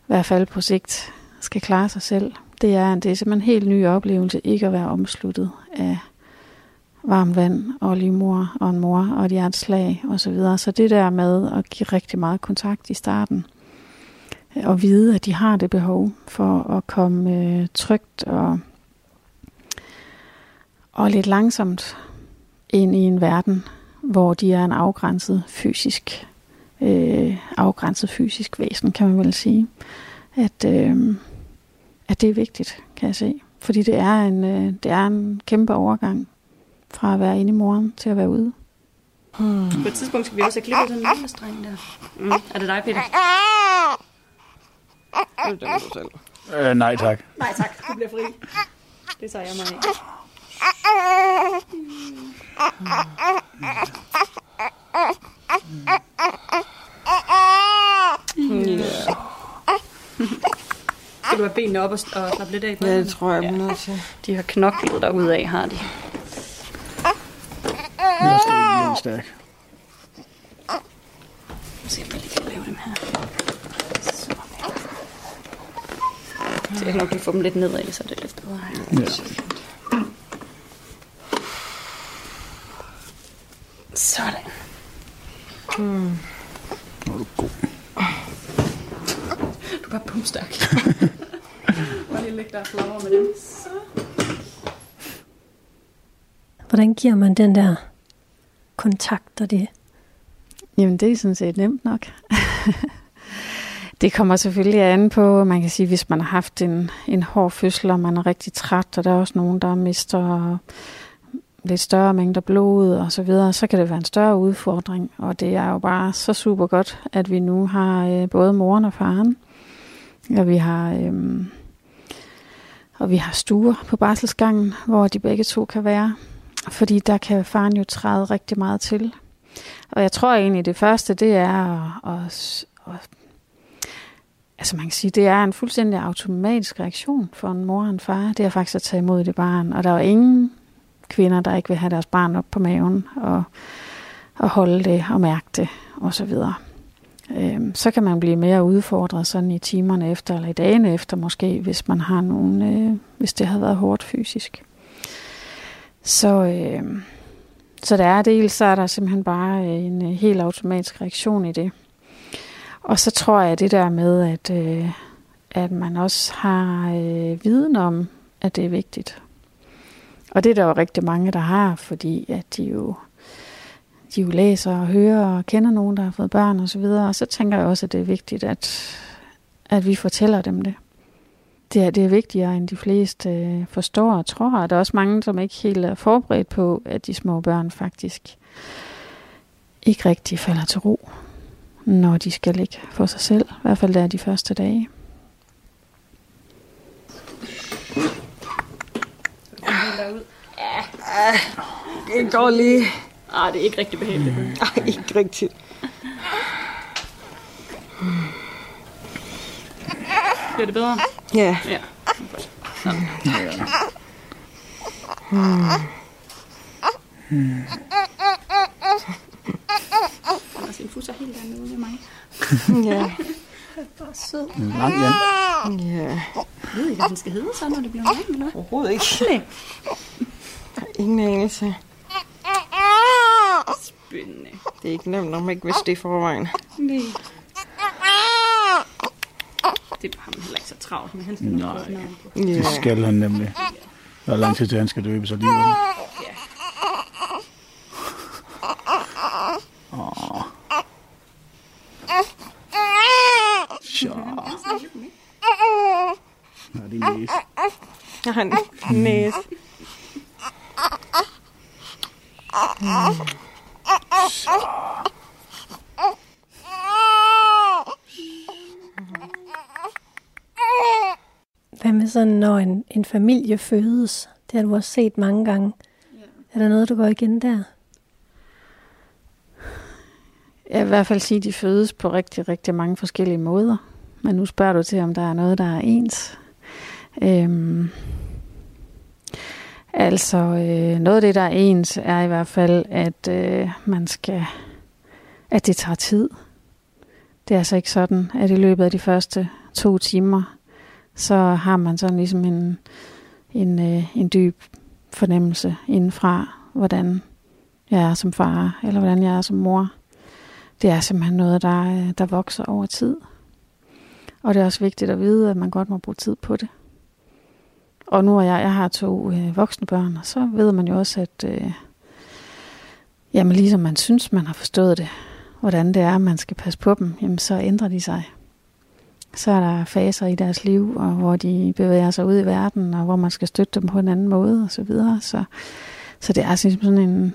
hvert fald på sigt skal klare sig selv. Det er, det er simpelthen en helt ny oplevelse ikke at være omsluttet af varmt vand og livmor og en mor og et hjerteslag osv. Så, videre. så det der med at give rigtig meget kontakt i starten og vide, at de har det behov for at komme øh, trygt og, og lidt langsomt ind i en verden, hvor de er en afgrænset fysisk øh, afgrænset fysisk væsen, kan man vel sige. At, øh, at det er vigtigt, kan jeg se. Fordi det er en, øh, det er en kæmpe overgang fra at være inde i moren til at være ude. Hmm. På et tidspunkt skal vi også have klippet den lille streng der. Mm. Er det dig, Peter? Det er du selv. Øh, nej tak. Nej tak, du bliver fri. Det tager jeg mig af. Yeah. Skal du have benene op og, og slappe lidt af? Ja, det tror jeg, jeg er nødt til. De har knoklet derude af, har de. Jeg skal stærk. Se, om jeg lige kan lave dem her. Så. Så jeg kan nok lige få dem lidt nedad, så er det lidt bedre. Ja. Sådan. Nu er du god. Du er bare pumstærk. Bare lige lægge der flower med dem. Så. Hvordan giver man den der kontakt og det? Jamen, det er sådan set nemt nok. det kommer selvfølgelig an på, man kan sige, hvis man har haft en, en hård fødsel, og man er rigtig træt, og der er også nogen, der mister lidt større mængder blod og så videre, så kan det være en større udfordring. Og det er jo bare så super godt, at vi nu har øh, både moren og faren, og vi har, øh, og vi har stuer på barselsgangen, hvor de begge to kan være. Fordi der kan faren jo træde rigtig meget til. Og jeg tror egentlig, det første, det er at, at, at altså man kan sige, det er en fuldstændig automatisk reaktion for en mor og en far. Det er faktisk at tage imod det barn. Og der er ingen kvinder, der ikke vil have deres barn op på maven og, og holde det og mærke det osv. Øhm, så kan man blive mere udfordret sådan i timerne efter, eller i dagene efter måske, hvis man har nogen, øh, hvis det har været hårdt fysisk. Så, øh, så der er dels, så er der simpelthen bare øh, en øh, helt automatisk reaktion i det. Og så tror jeg det der med, at, øh, at man også har øh, viden om, at det er vigtigt. Og det er der jo rigtig mange, der har, fordi at de jo, de jo læser og hører og kender nogen, der har fået børn og så videre. Og så tænker jeg også, at det er vigtigt, at, at vi fortæller dem det. Det er, det er vigtigere, end de fleste øh, forstår og tror. Og der er også mange, som ikke helt er forberedt på, at de små børn faktisk ikke rigtig falder til ro, når de skal ligge for sig selv. I hvert fald der de første dage. Det går lige. Ah, det er ikke rigtig behageligt. Ej, ikke rigtigt. Bliver det bedre? Ja. Ja. Og sin fus er helt dernede ved mig. Ja. Bare sød. Lang Jan. Ja. Jeg ved ikke, hvad den skal hedde så, når det bliver en eller hvad? Overhovedet ikke. Der er ingen anelse. Spændende. Det er ikke nemt, når man ikke vidste det i forvejen. Nej. Det har man heller ikke så travlt med. Han skal nok få et navn på. Ja. Det skal han nemlig. Der er lang tid til, han skal døbes alligevel. Åh. Så. Nå, det er næse. Jeg har en næse. Hvad med sådan, når en, en familie fødes? Det har du også set mange gange. Er der noget, der går igen der? Jeg vil i hvert fald sige, at de fødes på rigtig, rigtig mange forskellige måder. Men nu spørger du til, om der er noget, der er ens. Øhm, altså, øh, noget af det, der er ens, er i hvert fald, at øh, man skal, at det tager tid. Det er altså ikke sådan, at i løbet af de første to timer, så har man sådan ligesom en, en, øh, en dyb fornemmelse indenfra, hvordan jeg er som far, eller hvordan jeg er som mor. Det er simpelthen noget, der, øh, der vokser over tid. Og det er også vigtigt at vide, at man godt må bruge tid på det. Og nu er jeg, jeg har to øh, voksne børn, og så ved man jo også, at øh, jamen ligesom man synes, man har forstået det, hvordan det er, man skal passe på dem, jamen så ændrer de sig. Så er der faser i deres liv, og hvor de bevæger sig ud i verden, og hvor man skal støtte dem på en anden måde, og så videre. Så, så det er altså sådan en,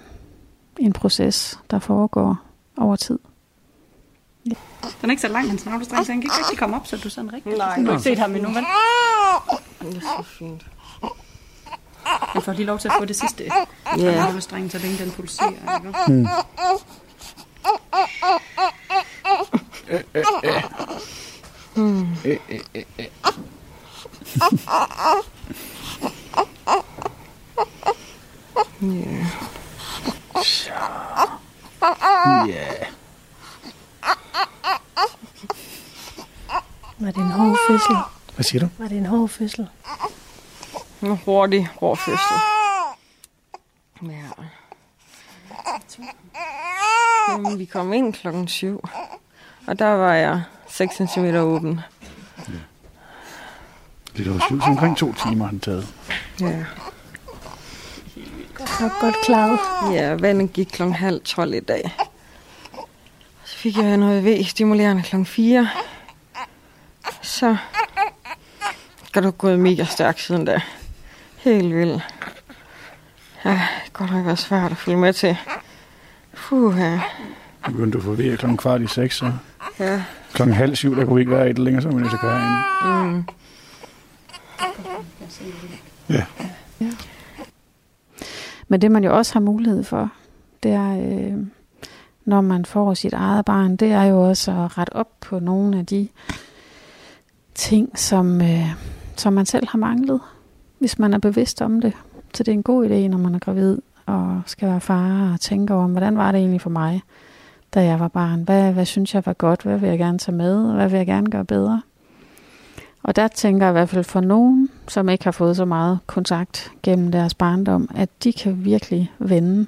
en proces, der foregår over tid. Den er ikke så lang, hans navlestreng, så han kan ikke rigtig komme op, så du sådan rigtig... Nej. Du har ikke set ham endnu, vel? Det er så fint. Han får lige lov til at få det sidste Ja. navlestreng, så længe den pulserer. Ikke? Ja. Ja. Var det en hård fødsel? Hvad siger du? Var det en hård fødsel? En hurtig, hård fødsel. Ja. Jamen, vi kom ind klokken syv. Og der var jeg 6 cm åben. Lidt over syv, så omkring to timer har den taget. Ja. Godt, godt klaret. Ja, vandet gik klokken halv 12 i dag. Så fik jeg noget V-stimulerende klokken 4. Så skal du gået mega stærkt siden da. Helt vildt. Ja, det godt nok været svært at følge med til. Puh, ja. Begyndte du at få ved klokken kvart i seks, så ja. klokken halv syv, der kunne vi ikke være i det længere, så var vi nødt til at køre ind. Mm. Ja. Men det man jo også har mulighed for, det er, øh, når man får sit eget barn, det er jo også at rette op på nogle af de ting, som, øh, som man selv har manglet, hvis man er bevidst om det. Så det er en god idé, når man er gravid og skal være far og tænke over, hvordan var det egentlig for mig, da jeg var barn? Hvad, hvad synes jeg var godt? Hvad vil jeg gerne tage med? Hvad vil jeg gerne gøre bedre? Og der tænker jeg i hvert fald for nogen, som ikke har fået så meget kontakt gennem deres barndom, at de kan virkelig vende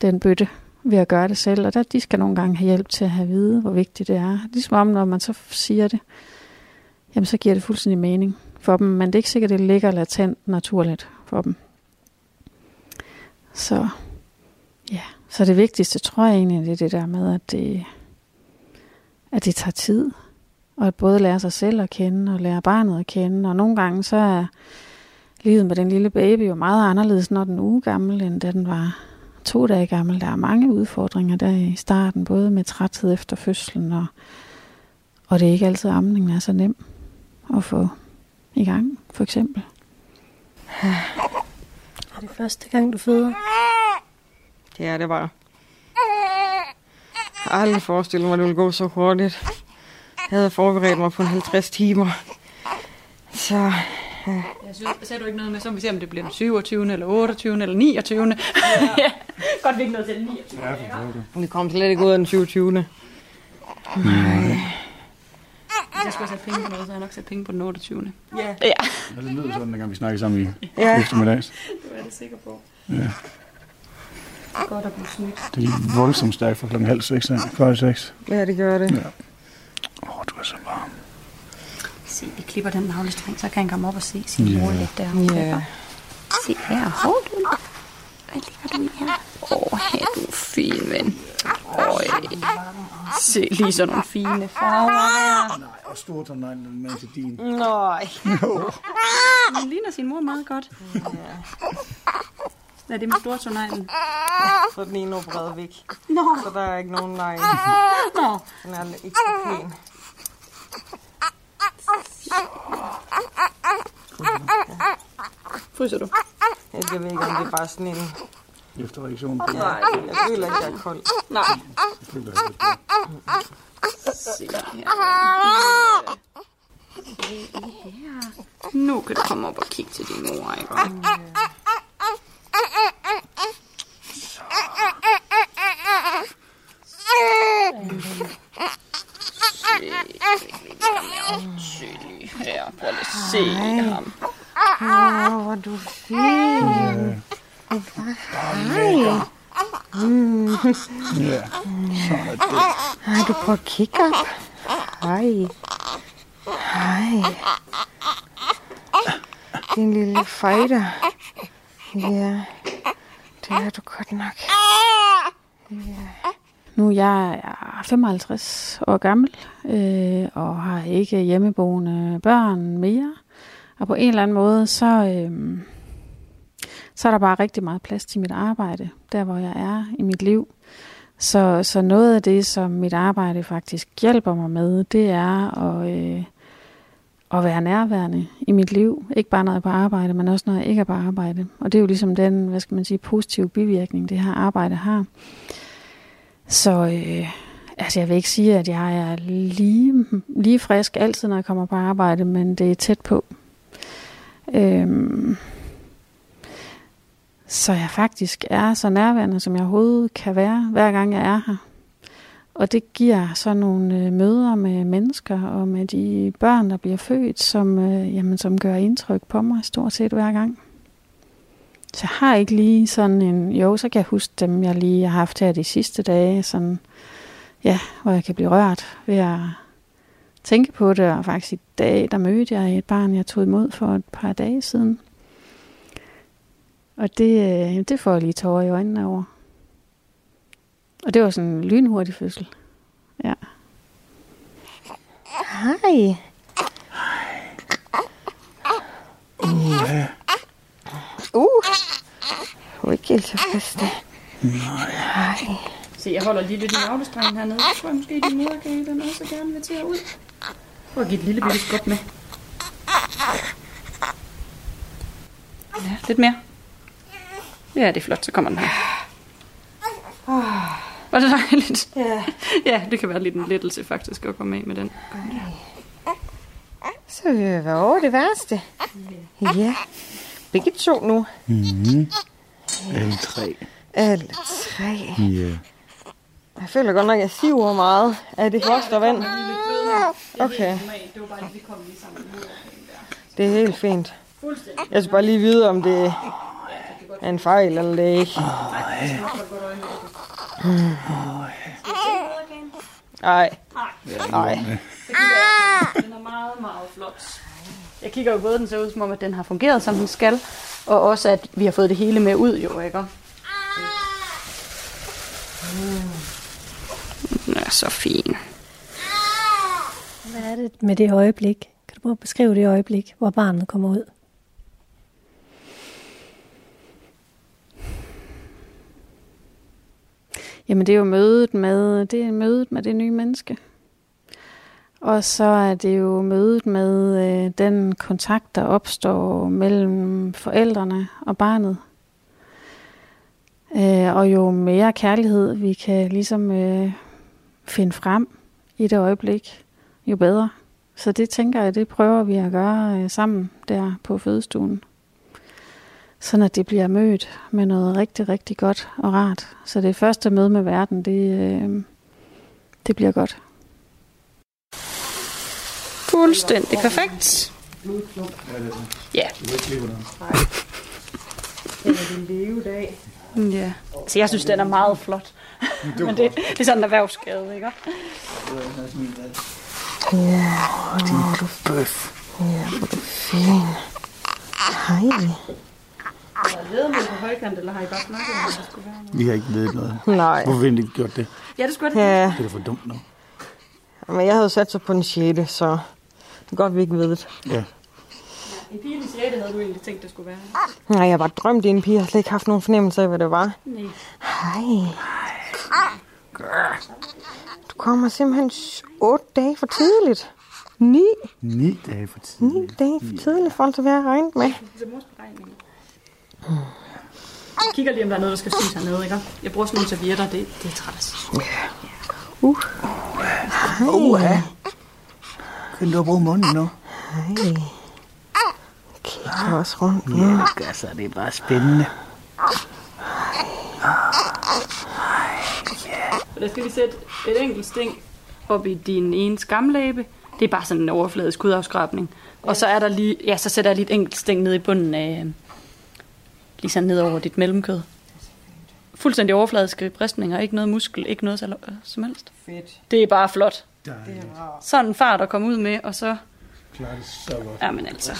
den bøtte ved at gøre det selv. Og der, de skal nogle gange have hjælp til at have vide, hvor vigtigt det er. Ligesom om, når man så siger det, jamen så giver det fuldstændig mening for dem. Men det er ikke sikkert, at det ligger latent naturligt for dem. Så ja, så det vigtigste tror jeg egentlig, det er det der med, at det, at det tager tid. Og at både lære sig selv at kende og lære barnet at kende. Og nogle gange så er livet med den lille baby jo meget anderledes, når den er uge gammel, end da den var to dage gammel. Der er mange udfordringer der i starten, både med træthed efter fødslen, og, og det er ikke altid, at amningen er så nem at få i gang, for eksempel. Er det første gang, du føder? Det er det bare. Jeg har aldrig forestillet mig, at det ville gå så hurtigt. Jeg havde forberedt mig på en 50 timer. Så Jeg synes, sagde du ikke noget med, så vi ser, om det bliver den 27. eller 28. eller 29. Ja. Godt, vi ikke noget til den 29. Ja, vi kom slet ikke ud af den 27. Nej. Hvis jeg skulle sætte penge på noget, så havde jeg nok sat penge på den 28. Ja. Ja, det lyder sådan, dengang vi snakkede sammen i Ja. eftermiddags. Det var jeg da sikker på. Ja. Godt at blive snydt. Det er voldsomt stærkt fra klokken halv seks, i seks. ja, det gør det. Ja. Åh, oh, du er så varm. Se, vi klipper den navlestreng, så kan han komme op og se sin Ja. mor lidt der. Ja. Se her, hold du. Hvad ligger du i her? Åh, oh, her er du fin, ven. Øj. Se lige sådan nogle fine farver her. Nej, og stor tårnegn, den med til din. Nej. Den ligner sin mor meget godt. Hvad er det med stortårneglen? Så er den ene opereret væk. Nå, Så der er ikke nogen negn. nå. Den er ikke så pæn. Fryser du? Jeg ved ikke, om det er bare sådan en... Efter reaktionen på Nej, jeg føler ikke, jeg er kold. Nej. Jeg føler, jeg er lidt Se her. Nu kan du komme op og kigge til din mor, ikke? Se lige her. Prøv lige at se ham. Åh, hvor er du fin. Ja, sådan er det. Ej, du prøver at kigge op. Hej. Hej. Din lille fighter. Ja, det er du godt nok. Nu er jeg er 55 år gammel øh, og har ikke hjemmeboende børn mere. Og på en eller anden måde, så, øh, så er der bare rigtig meget plads til mit arbejde, der hvor jeg er i mit liv. Så, så noget af det, som mit arbejde faktisk hjælper mig med, det er at, øh, at være nærværende i mit liv. Ikke bare når jeg er på arbejde, men også når jeg ikke er på arbejde. Og det er jo ligesom den, hvad skal man sige, positive bivirkning, det her arbejde har. Så øh, altså jeg vil ikke sige, at jeg er lige, lige frisk altid, når jeg kommer på arbejde, men det er tæt på. Øhm, så jeg faktisk er så nærværende, som jeg overhovedet kan være, hver gang jeg er her. Og det giver så nogle øh, møder med mennesker og med de børn, der bliver født, som, øh, jamen, som gør indtryk på mig stort set hver gang. Så jeg har ikke lige sådan en... Jo, så kan jeg huske dem, jeg lige har haft her de sidste dage, sådan, ja, hvor jeg kan blive rørt ved at tænke på det. Og faktisk i dag, der mødte jeg et barn, jeg tog imod for et par dage siden. Og det, øh, det får jeg lige tårer i øjnene over. Og det var sådan en lynhurtig fødsel. Ja. Hej. Ja, Uh. Du er ikke helt tilfreds da. Nej. Se, jeg holder lige lidt i navlestrengen hernede. Så tror jeg måske, din mor kan den også gerne vil til at ud. Prøv at give et lille bitte skub med. Ja, lidt mere. Ja, det er flot. Så kommer den her. Var det dejligt? Ja. Ja, det kan være lidt en lettelse faktisk at komme af med den. Så vil vi være over det værste. Ja. Begge to nu. Mhm. Alle tre. Alle tre. Ja. Jeg føler godt nok, at jeg siver meget af det fostervand. Okay. Det er helt fint. Jeg skal bare lige vide, om det er en fejl eller det ikke. Nej. Nej. Den er meget, meget flot. Jeg kigger jo både, den ser ud som om, at den har fungeret, som den skal, og også, at vi har fået det hele med ud, jo, ikke? Den er så fin. Hvad er det med det øjeblik? Kan du prøve at beskrive det øjeblik, hvor barnet kommer ud? Jamen det er jo mødet med, det er mødet med det nye menneske. Og så er det jo mødet med øh, den kontakt, der opstår mellem forældrene og barnet. Øh, og jo mere kærlighed vi kan ligesom øh, finde frem i det øjeblik, jo bedre. Så det tænker jeg, det prøver vi at gøre øh, sammen der på fødestuen. Sådan at det bliver mødt med noget rigtig, rigtig godt og rart. Så det første møde med verden, det, øh, det bliver godt. Fuldstændig perfekt. Ja. Ja. Så jeg synes, den er meget flot. Men det, det er sådan en erhvervsskade, ikke? Bøf. Hej. Vi har ikke ved noget. Nej. Hvorfor har vi ikke gjort det? Ja, det skulle Ja, Det er da for dumt nu. men jeg havde sat sig på den 6. så det er godt, vi ikke ved det. Ja. En pige i 6. havde du egentlig tænkt, det skulle være. Nej, jeg har bare drømt i en pige. Jeg har slet ikke haft nogen fornemmelse af, hvad det var. Nej. Hej. Du kommer simpelthen 8 dage for tidligt. 9, Ni dage for 9 tidligt. dage for tidligt, for alt hvad jeg har regnet med. Jeg kigger lige, om der er noget, der skal synes hernede, ikke? Jeg bruger sådan nogle servietter, det, det er træt. Uh, ja. Kan du bruge munden nu? Hej. Kigger også rundt. Ja. Altså, det er bare spændende. Og der skal vi sætte et enkelt sting op i din ene skamlæbe. Det er bare sådan en overfladisk hudafskrabning. Og så er der lige, ja, så sætter jeg lige et enkelt sting ned i bunden af, lige sådan ned over dit mellemkød. Fuldstændig overfladiske bristninger, ikke noget muskel, ikke noget øh, som helst. Fedt. Det er bare flot. Dejligt. Sådan en far, der kommer ud med, og så... Klarer det så godt. Ja, men altså.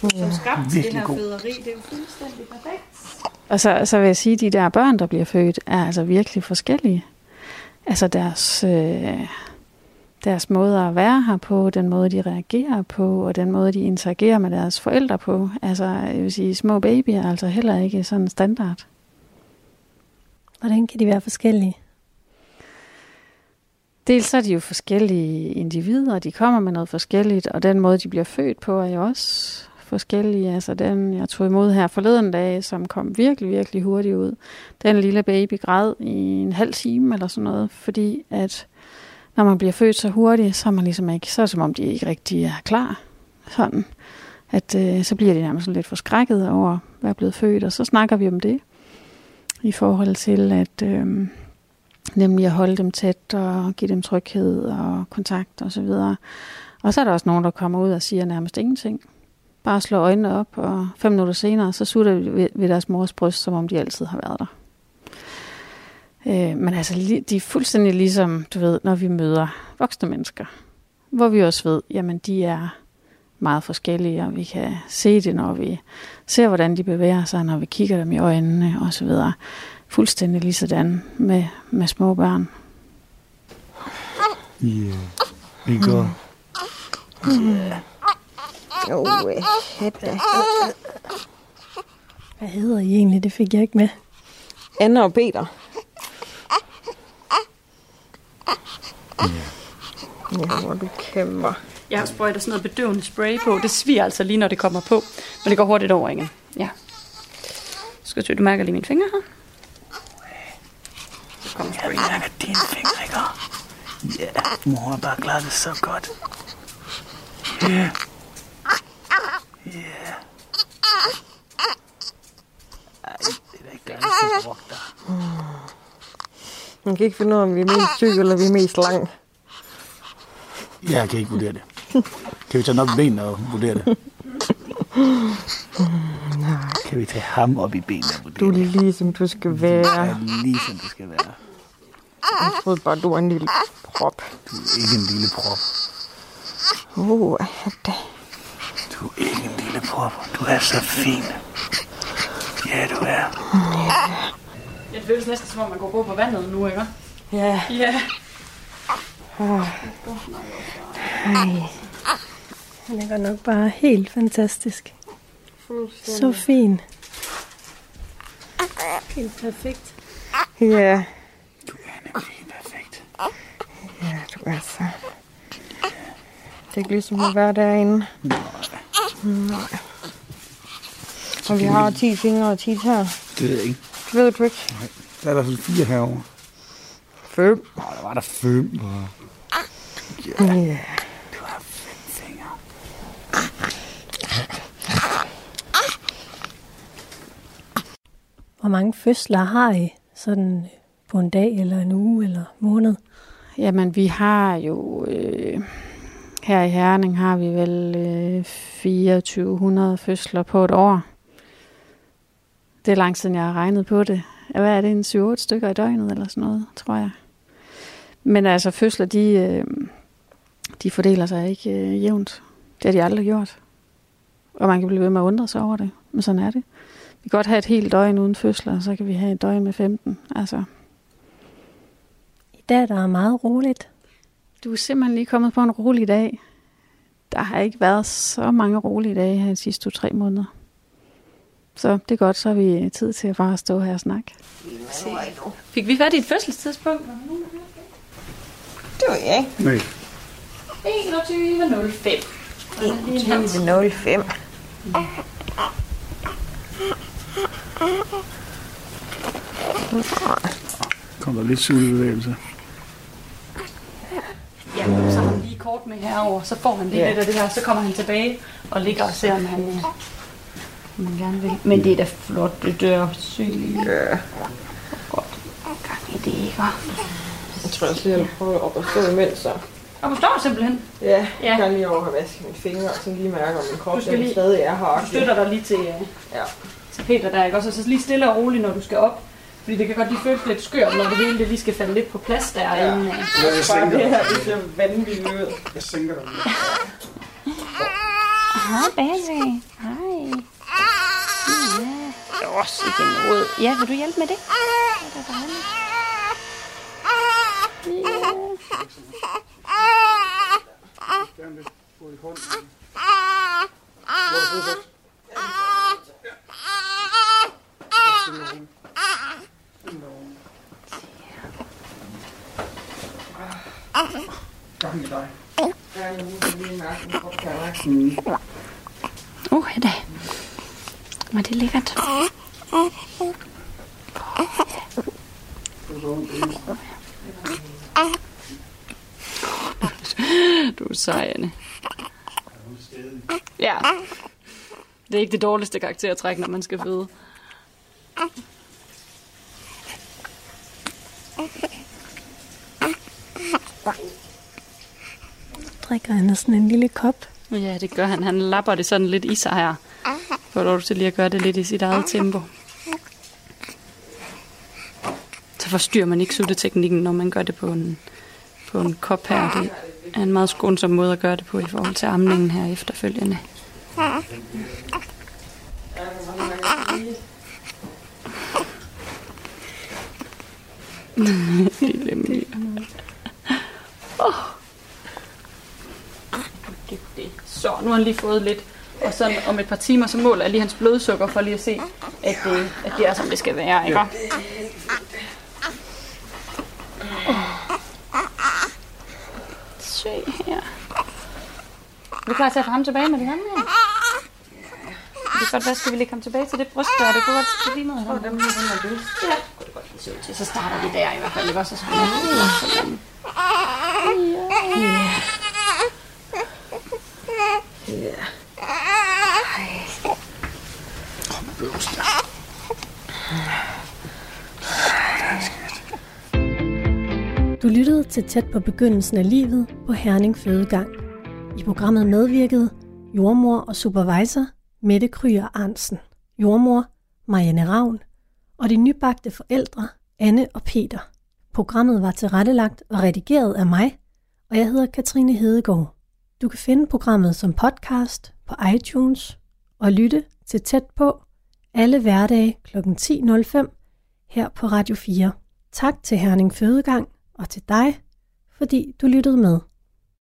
Som skabt Virkelig god. føderi, det er jo fuldstændig perfekt. Og så, så vil jeg sige, at de der børn, der bliver født, er altså virkelig forskellige. Altså deres, øh, deres måde at være her på, den måde, de reagerer på, og den måde, de interagerer med deres forældre på. Altså, jeg vil sige, små babyer er altså heller ikke sådan standard. Hvordan kan de være forskellige? Dels så er de jo forskellige individer, de kommer med noget forskelligt, og den måde, de bliver født på, er jo også forskellige. Altså den, jeg tog imod her forleden dag, som kom virkelig, virkelig hurtigt ud. Den lille baby græd i en halv time eller sådan noget, fordi at når man bliver født så hurtigt, så er man ligesom ikke, så er det som om de ikke rigtig er klar. Sådan, at øh, så bliver de nærmest lidt forskrækket over at være blevet født, og så snakker vi om det i forhold til at øh, nemlig at holde dem tæt og give dem tryghed og kontakt og så videre. Og så er der også nogen, der kommer ud og siger nærmest ingenting. Bare slår øjnene op, og fem minutter senere, så sutter vi ved deres mors bryst, som om de altid har været der. Øh, men altså, de er fuldstændig ligesom, du ved, når vi møder voksne mennesker. Hvor vi også ved, jamen de er meget forskellige, og vi kan se det, når vi ser, hvordan de bevæger sig, når vi kigger dem i øjnene og så videre. Fuldstændig lige sådan med, med små børn. Ja. Vi går. Jo, øh, hætte. Hvad hedder I egentlig? Det fik jeg ikke med. Anna og Peter. Ja, hvor du kæmper. Jeg sprøjter sådan noget bedøvende spray på. Det sviger altså lige, når det kommer på. Men det går hurtigt over igen. Ja. Skal du, du mærker lige mine fingre her? Kom, Jeg mærker dine fingre, ikke? Ja, mor har bare klaret det så godt. Ja. Ja. Ej, det er da ikke gerne at brokke dig. Man kan ikke finde ud af, om vi er mest tykke, eller vi er mest lang. Jeg kan ikke vurdere det. Kan vi tage i benene og vurdere det? Kan vi tage ham op i benene og Du vurdere er det? lige som du skal være. Ja, lige som det skal være. Jeg troede bare, du var en lille prop. Du er ikke en lille prop. Uh, det. Du er ikke en lille prop. Du er så fin. Ja, du er. Det føles næsten som om, man går på vandet nu, ikke? Ja. Ja. Han er godt nok bare helt fantastisk. Så fin. Helt perfekt. Ja. Du er nemlig perfekt. Ja, du er så... Det er ikke ligesom at være derinde. Nej. Og vi har 10 fingre og 10 tæer. Det ved jeg ikke. Det ved du ikke. Der er der sådan fire herovre. Fem. Nå, der var der fem. Ja. Du har fem fingre. Hvor mange fødsler har I sådan på en dag, eller en uge, eller måned? Jamen, vi har jo... Øh, her i Herning har vi vel øh, 2400 fødsler på et år. Det er lang siden, jeg har regnet på det. Hvad er det, en 7-8 stykker i døgnet eller sådan noget, tror jeg. Men altså, fødsler, de, øh, de fordeler sig ikke øh, jævnt. Det har de aldrig gjort. Og man kan blive ved med at undre sig over det. Men sådan er det. Vi kan godt have et helt døgn uden fødsler, og så kan vi have et døgn med 15. Altså, I dag der er meget roligt. Du er simpelthen lige kommet på en rolig dag. Der har ikke været så mange rolige dage her de sidste to-tre måneder. Så det er godt, så har vi tid til at bare stå her og snakke. Fik vi fat i et fødselstidspunkt? Det var jeg ikke. Nej. 21.05. 05. Kom der lidt sultebevægelse. Ja, så har han lige kort med herover, så får han lige Ja. lidt af det her, så kommer han tilbage og ligger og ser, om han, han gerne vil. Men det er da flot, det dør sygeligt. Ja. Godt. Gang i det, ikke? Jeg tror også lige, jeg vil prøve op at stå imens, så. Og du står simpelthen. Ja, Ja. jeg kan lige over at vaske mine fingre, og så lige mærke, om min krop Du skal den lige- stadig er her. Du støtter dig lige til, øh, Ja. til Peter der, ikke? Og så, så lige stille og roligt, når du skal op. Fordi det kan godt lige føles lidt skørt, når det hele det lige skal falde lidt på plads der. Ja. Inden, øh. Bare det her, det ser vanvittigt ud. Jeg sænker dig. Hej, baby. Hej. Ja. Også igen rød. Ja, vil du hjælpe med det? Det er dejligt. Gang i dig. Men det er lækkert. Du er sej, Anne. Ja. Det er ikke det dårligste karaktertræk, når man skal føde. Drikker han af sådan en lille kop. Ja, det gør han. Han lapper det sådan lidt i sig her. Får lov til lige at gøre det lidt i sit eget tempo. Så forstyrrer man ikke sutteteknikken, når man gør det på en, på en kop her. Det er en meget skånsom måde at gøre det på i forhold til amningen her efterfølgende. Lille Mia. Dygtig. Så, nu har han lige fået lidt. Og så om et par timer, så måler jeg lige hans blodsukker for lige at se, at det, at det er, som det skal være, ikke? Se her. Er du klar til at få ham tilbage med det samme her? det kan godt være, skal vi lige komme tilbage til det bryst der. Det kunne godt det lige noget. Og dem her, den er du. Ja, kunne det godt lige se ud til. Så starter vi der i hvert fald, ikke også? Og så sådan. Du lyttede til tæt på begyndelsen af livet på Herning Fødegang. I programmet medvirkede jordmor og supervisor Mette Kryer Arnsen, jordmor Marianne Ravn og de nybagte forældre Anne og Peter. Programmet var tilrettelagt og redigeret af mig, og jeg hedder Katrine Hedegaard. Du kan finde programmet som podcast på iTunes og lytte til tæt på alle hverdage kl. 10.05 her på Radio 4. Tak til Herning Fødegang og til dig, fordi du lyttede med.